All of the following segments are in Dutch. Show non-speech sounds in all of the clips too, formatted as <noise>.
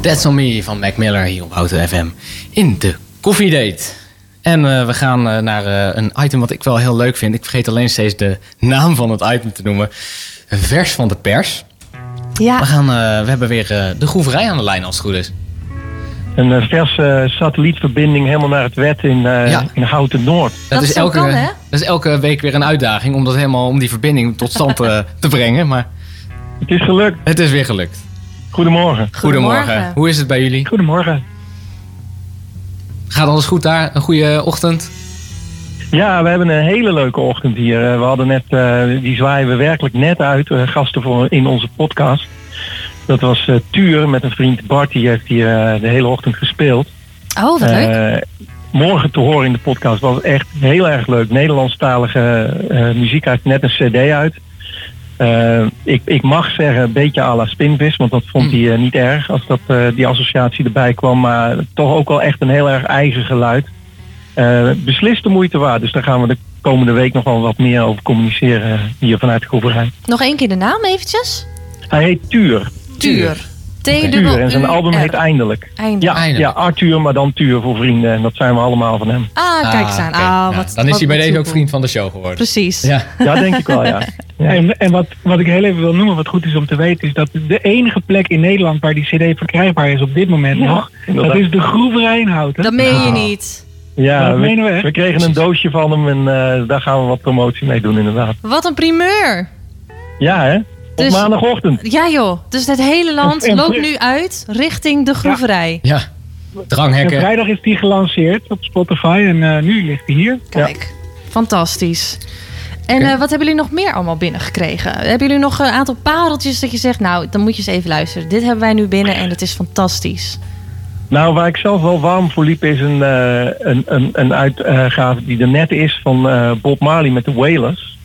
That's On Me van Mac Miller hier op Houten FM in de koffiedate. En uh, we gaan uh, naar uh, een item wat ik wel heel leuk vind. Ik vergeet alleen steeds de naam van het item te noemen. Vers van de pers. Ja. We, gaan, we hebben weer de groeverij aan de lijn als het goed is. Een verse satellietverbinding helemaal naar het wet in, ja. in Houten Noord. Dat, dat, is elke, kan, dat is elke week weer een uitdaging om, dat helemaal, om die verbinding tot stand <laughs> te brengen. Maar het is gelukt. Het is weer gelukt. Goedemorgen. Goedemorgen. Hoe is het bij jullie? Goedemorgen. Gaat alles goed daar? Een goede ochtend? Ja, we hebben een hele leuke ochtend hier. We hadden net, uh, die zwaaien we werkelijk net uit, uh, gasten voor in onze podcast. Dat was uh, Tuur met een vriend Bart, die heeft hier de hele ochtend gespeeld. Oh, wat leuk. Morgen te horen in de podcast was echt heel erg leuk. Nederlandstalige muziek uit net een cd uit. Uh, ik, ik mag zeggen een beetje à la Spinvis, want dat vond hij uh, niet erg als dat, uh, die associatie erbij kwam. Maar toch ook wel echt een heel erg eigen geluid. beslist de moeite waard, dus daar gaan we de komende week nog wel wat meer over communiceren hier vanuit de groeperij. Nog één keer de naam eventjes? Hij heet Tuur. Tuur. Tuur. En zijn album heet Eindelijk. Eindelijk. Ja, ja, Arthur, maar dan Tuur voor vrienden. En dat zijn we allemaal van hem. Ah, kijk eens aan. Okay. Ah, ja, wat, dan is hij bij deze ook vriend van de show geworden. Precies. Ja, <laughs> ja denk ik wel, ja. <laughs> ja. En, en wat, wat ik heel even wil noemen, wat goed is om te weten, is dat de enige plek in Nederland waar die CD verkrijgbaar is op dit moment Ja, nog, dat is de Groeverij in Houten. Dat meen je Ah. niet. Ja, Dat we, we we kregen een doosje van hem en eh, daar gaan we wat promotie mee doen inderdaad. Wat een primeur. Ja hè? Op Dus- maandagochtend. Ja joh, dus het hele land En- en- loopt nu uit richting de groeverij. ja. Dranghekken. vrijdag is die gelanceerd op Spotify en eh, nu ligt die hier. Kijk, fantastisch. En eh, wat hebben jullie nog meer allemaal binnengekregen? Hebben jullie nog een aantal pareltjes dat je zegt, nou, dan moet je eens even luisteren. Dit hebben wij nu binnen en het is fantastisch. Nou, waar ik zelf wel warm voor liep is een, eh, een, een, een uitgave die er net is van eh, Bob Marley met de Wailers.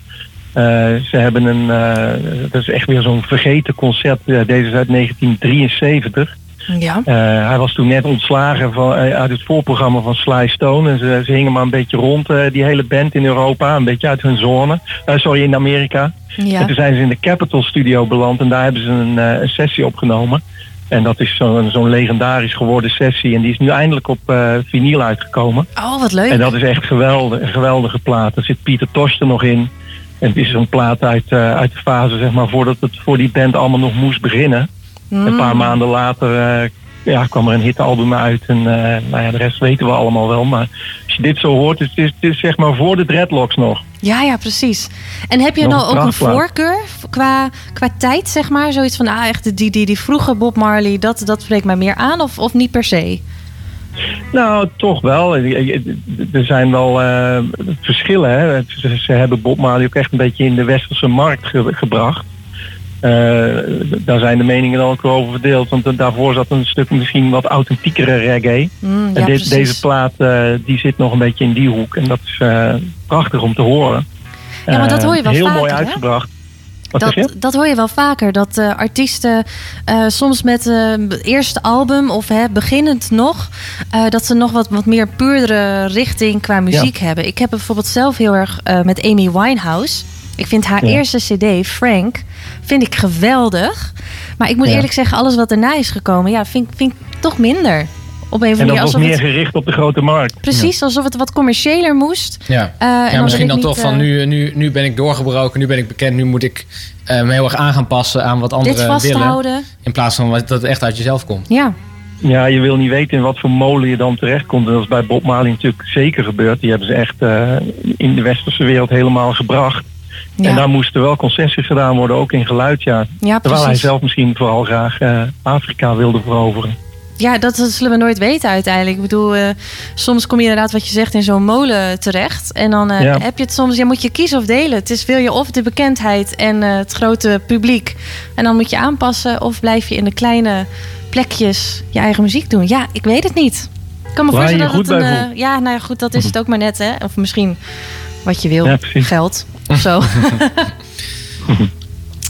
Eh, ze hebben een, eh, dat is echt weer zo'n vergeten concert. Eh, deze is uit 1973. Ja. Hij was toen net ontslagen van, uit het voorprogramma van Sly Stone. En ze, ze hingen maar een beetje rond, die hele band in Europa. Een beetje uit hun zone. Sorry, in Amerika. En Ja. toen zijn ze in de Capitol Studio beland en daar hebben ze een, een sessie opgenomen. En dat is zo'n zo'n legendarisch geworden sessie. En die is nu eindelijk op eh vinyl uitgekomen. Oh, wat leuk. En dat is echt geweldig, een geweldige plaat. Er zit Pieter Tosh er nog in. En het is zo'n plaat uit, eh, uit de fase, zeg maar, voordat het voor die band allemaal nog moest beginnen. Mm. Een paar maanden later eh, ja, kwam er een hitalbum uit. En eh, nou ja, de rest weten we allemaal wel. Maar als je dit zo hoort, het is, het is zeg maar voor de dreadlocks nog. Ja, ja, precies. En heb je Nog nou ook een voorkeur qua, qua tijd, zeg maar? Zoiets van, ah, echt die, die, die vroege Bob Marley, dat, dat spreekt mij meer aan of, of niet per se? Nou, toch wel. Er zijn wel eh, verschillen. Hè. Ze, ze hebben Bob Marley ook echt een beetje in de westerse markt ge- gebracht. Eh, daar zijn de meningen dan ook wel over verdeeld. Want daarvoor zat een stuk misschien wat authentiekere reggae. Mm, ja, en dit- deze plaat eh, die zit nog een beetje in die hoek. En dat is prachtig om te horen. Ja, maar dat hoor je wel Heel vaker, mooi uitgebracht. Dat, dat hoor je wel vaker. Dat eh, artiesten eh, soms met eh, het eerste album of hè, beginnend nog, eh, dat ze nog wat, wat meer puurdere richting qua muziek hebben. Ik heb bijvoorbeeld zelf heel erg eh, met Amy Winehouse. Ik vind haar Ja. eerste CD, Frank, vind ik geweldig. Maar ik moet Ja. eerlijk zeggen, alles wat daarna is gekomen, ja, vind, vind ik toch minder. Op een of En dat manier. was Alsof meer het, gericht op de grote markt. precies, alsof het wat commerciëler moest. Ja. Eh, en ja, misschien dan niet, toch van eh, nu, nu, nu ben ik doorgebroken, nu ben ik bekend, nu moet ik eh, me heel erg aan gaan passen aan wat dit anderen willen. vasthouden. In plaats van wat- dat het echt uit jezelf komt. Ja, Ja, je wil niet weten in wat voor molen je dan terechtkomt. En dat is bij Bob Marley natuurlijk zeker gebeurd. Die hebben ze echt eh, in de westerse wereld helemaal gebracht. En ja. daar moesten wel concessies gedaan worden, ook in geluid, ja. ja Terwijl hij zelf misschien vooral graag eh, Afrika wilde veroveren. Ja, dat zullen we nooit weten uiteindelijk. Ik bedoel, eh, soms kom je inderdaad wat je zegt in zo'n molen terecht. En dan eh, Ja. heb je het soms, ja, moet je kiezen of delen. Het is wil je of de bekendheid en eh, het grote publiek. En dan moet je aanpassen of blijf je in de kleine plekjes je eigen muziek doen. Ja, ik weet het niet. Ik kan me Waar voorstellen dat het een... ja, nou ja, goed, dat is het ook maar net, hè. Of misschien wat je wil. Ja. Geld of zo. <laughs> <laughs>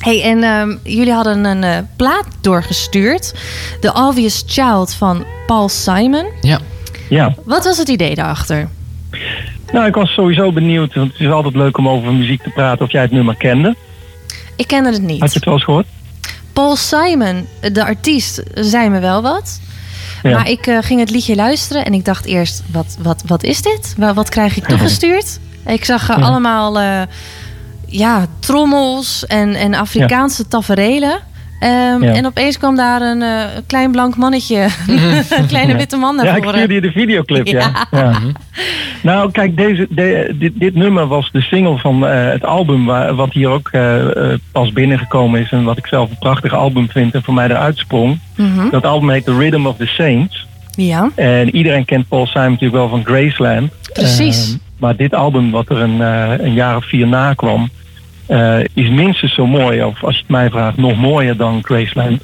hey, en ehm, jullie hadden een eh, plaat doorgestuurd. The Obvious Child van Paul Simon. Ja. Ja, Wat was het idee daarachter? nou ik was sowieso benieuwd. Want het is altijd leuk om over muziek te praten of jij het nummer kende. Ik kende het Had niet. je het wel eens gehoord? Paul Simon, de artiest, zei me wel wat. Ja. Maar ik eh, ging het liedje luisteren en ik dacht eerst, wat, wat, wat is dit? Wa- Wat krijg ik <laughs> toegestuurd? ik zag Ja. allemaal eh, ja, trommels en, en Afrikaanse taferelen. Ehm, Ja. En opeens kwam daar een eh, klein blank mannetje, <laughs> <laughs> een kleine Ja. witte man naar Ja, ik voren. stuurde de videoclip, ja. ja. Nou, kijk, deze, de- dit, dit nummer was de single van eh, het album waar, wat hier ook eh, pas binnengekomen is. En wat ik zelf een prachtig album vind en voor mij eruit sprong. Mhm. Dat album heet The Rhythm of the Saints. Ja, En iedereen kent Paul Simon natuurlijk wel van Graceland. Precies. Eh, maar dit album, wat er een, een jaar of vier na kwam, eh, is minstens zo mooi. Of als je het mij vraagt, nog mooier dan Graceland.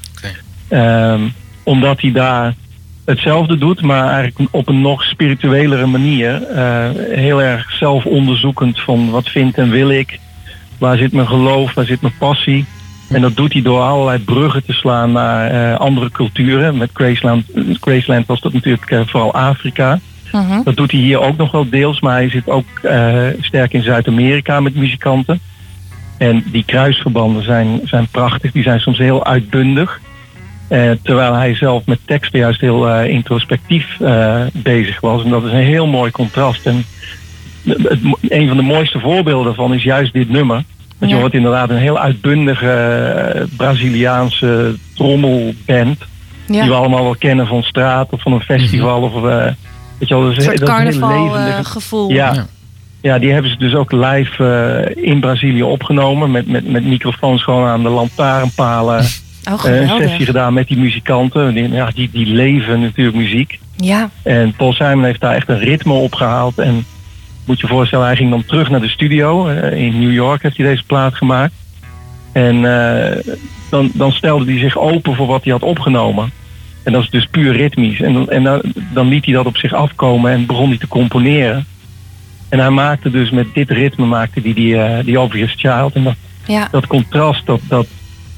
Ehm, omdat hij daar hetzelfde doet, maar eigenlijk op een nog spirituelere manier. Eh, heel erg zelfonderzoekend van wat vind en wil ik. Waar zit mijn geloof, waar zit mijn passie. En dat doet hij door allerlei bruggen te slaan naar eh, andere culturen. Met Graceland, Graceland was dat natuurlijk vooral Afrika. Mhm. Dat doet hij hier ook nog wel deels, maar hij zit ook eh, sterk in Zuid-Amerika met muzikanten. En die kruisverbanden zijn, zijn prachtig, die zijn soms heel uitbundig. Eh, terwijl hij zelf met teksten juist heel eh, introspectief eh, bezig was. En dat is een heel mooi contrast. En het, het- een van de mooiste voorbeelden daarvan is juist dit nummer. Want je hoort inderdaad een heel uitbundige eh, Braziliaanse trommelband. ja. Die we allemaal wel kennen van straat of van een festival. Of, eh, weet je wel, dat een is, soort dat is een levendige- eh, gevoel. ja. Ja. Ja, die hebben ze dus ook live eh, in Brazilië opgenomen. Met, met, met microfoons gewoon aan de lantaarnpalen. Oh, Eh, een sessie gedaan met die muzikanten. Die, ja, die, die leven natuurlijk muziek. Ja, En Paul Simon heeft daar echt een ritme op gehaald. En moet je je voorstellen, hij ging dan terug naar de studio. Eh, in New York heeft hij deze plaat gemaakt. En dan, dan stelde hij zich open voor wat hij had opgenomen. En dat is dus puur ritmisch. En, en dan, dan liet hij dat op zich afkomen en begon hij te componeren. En hij maakte dus met dit ritme maakte hij die, eh, die Obvious Child. En dat, ja. dat contrast, dat, dat,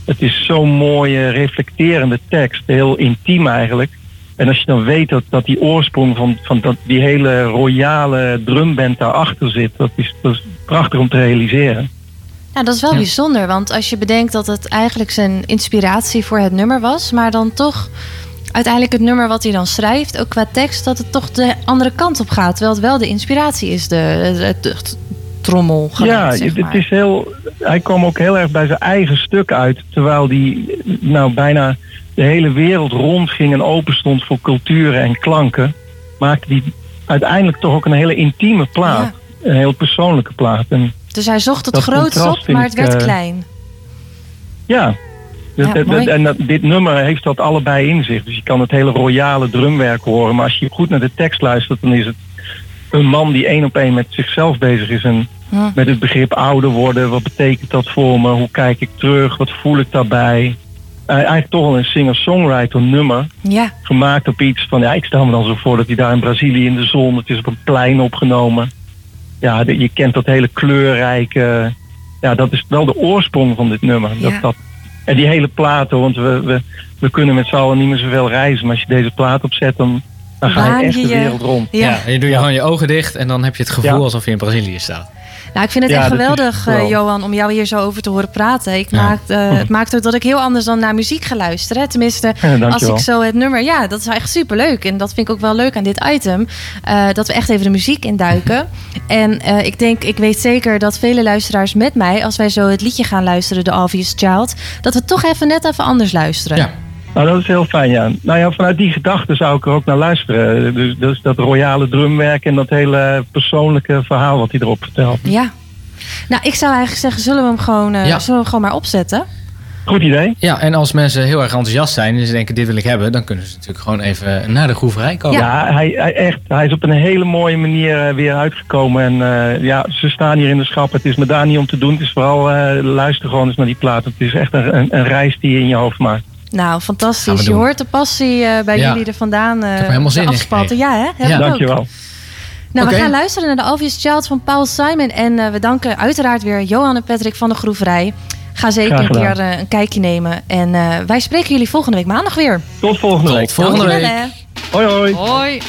het is zo'n mooie reflecterende tekst. Heel intiem eigenlijk. En als je dan weet dat, dat die oorsprong van, van dat, die hele royale drumband daarachter zit, dat is, dat is prachtig om te realiseren. Nou, dat is wel Ja. bijzonder, want als je bedenkt dat het eigenlijk zijn inspiratie voor het nummer was, maar dan toch uiteindelijk het nummer wat hij dan schrijft, ook qua tekst, dat het toch de andere kant op gaat. Terwijl het wel de inspiratie is, de, het, het trommelgeluid, ja, zeg het is heel, hij kwam ook heel erg bij zijn eigen stuk uit. Terwijl die nou bijna de hele wereld rondging en open stond voor culturen en klanken. Maakte die uiteindelijk toch ook een hele intieme plaat. Een heel persoonlijke plaat. En Dus hij zocht het dat groots contrast op, maar het werd eh, klein. Ja. Ja, dat- en dat, dit nummer heeft dat allebei in zich. Dus je kan het hele royale drumwerk horen. Maar als je goed naar de tekst luistert, dan is het een man die één op één met zichzelf bezig is. En met het begrip ouder worden. Wat betekent dat voor me? Hoe kijk ik terug? Wat voel ik daarbij? Eigenlijk toch wel een singer-songwriter nummer. Ja, Gemaakt op iets van, ja, ik stel me dan zo voor dat hij daar in Brazilië in de zon, het is op een plein opgenomen. Ja, de- je kent dat hele kleurrijke, ja, dat is wel de oorsprong van dit nummer. Dat, dat, en die hele platen, want we, we, we kunnen met z'n allen niet meer zoveel reizen, maar als je deze plaat opzet, dan, dan ga je echt de wereld rond. ja. Ja, en je doet je gewoon je ogen dicht en dan heb je het gevoel Ja. alsof je in Brazilië staat. Nou, ik vind het Ja, echt is geweldig, eh, Johan, om jou hier zo over te horen praten. Ik Ja. maakt, eh, het maakt ook dat ik heel anders dan naar muziek ga luisteren. Tenminste, Ja, als ik zo het nummer... Ja, dat is echt superleuk. En dat vind ik ook wel leuk aan dit item. eh, dat we echt even de muziek induiken. <laughs> En ik denk, ik weet zeker dat vele luisteraars met mij... als wij zo het liedje gaan luisteren, The Obvious Child... dat we toch even net even anders luisteren. Ja. Nou, dat is heel fijn, ja. Nou ja, vanuit die gedachte zou ik er ook naar luisteren. Dus, dus dat royale drumwerk en dat hele persoonlijke verhaal wat hij erop vertelt. Ja. Nou, ik zou eigenlijk zeggen, zullen we hem gewoon, eh, Ja. zullen we hem gewoon maar opzetten? Goed idee. Ja, en als mensen heel erg enthousiast zijn en ze denken dit wil ik hebben, dan kunnen ze natuurlijk gewoon even naar de groeverij komen. Ja, hij, hij, echt, hij is op een hele mooie manier eh, weer uitgekomen. En eh, ja, ze staan hier in de schap. Het is me daar niet om te doen. Het is vooral eh, luister gewoon eens naar die plaat. Het is echt een, een, een reis die je in je hoofd maakt. Nou, fantastisch. Je hoort de passie eh, bij Ja. jullie er vandaan. helemaal zin in afspatten. gekregen. Ja, hè? Heb Ja. Dankjewel. Nou, we gaan luisteren naar de Obvious Child van Paul Simon. En eh, we danken uiteraard weer Johan en Patrick van de Groeverij. Ga zeker een keer eh, een kijkje nemen. En eh, wij spreken jullie volgende week maandag weer. Tot volgende Tot week. volgende Dankjewel, week. hè. Hoi hoi. Hoi.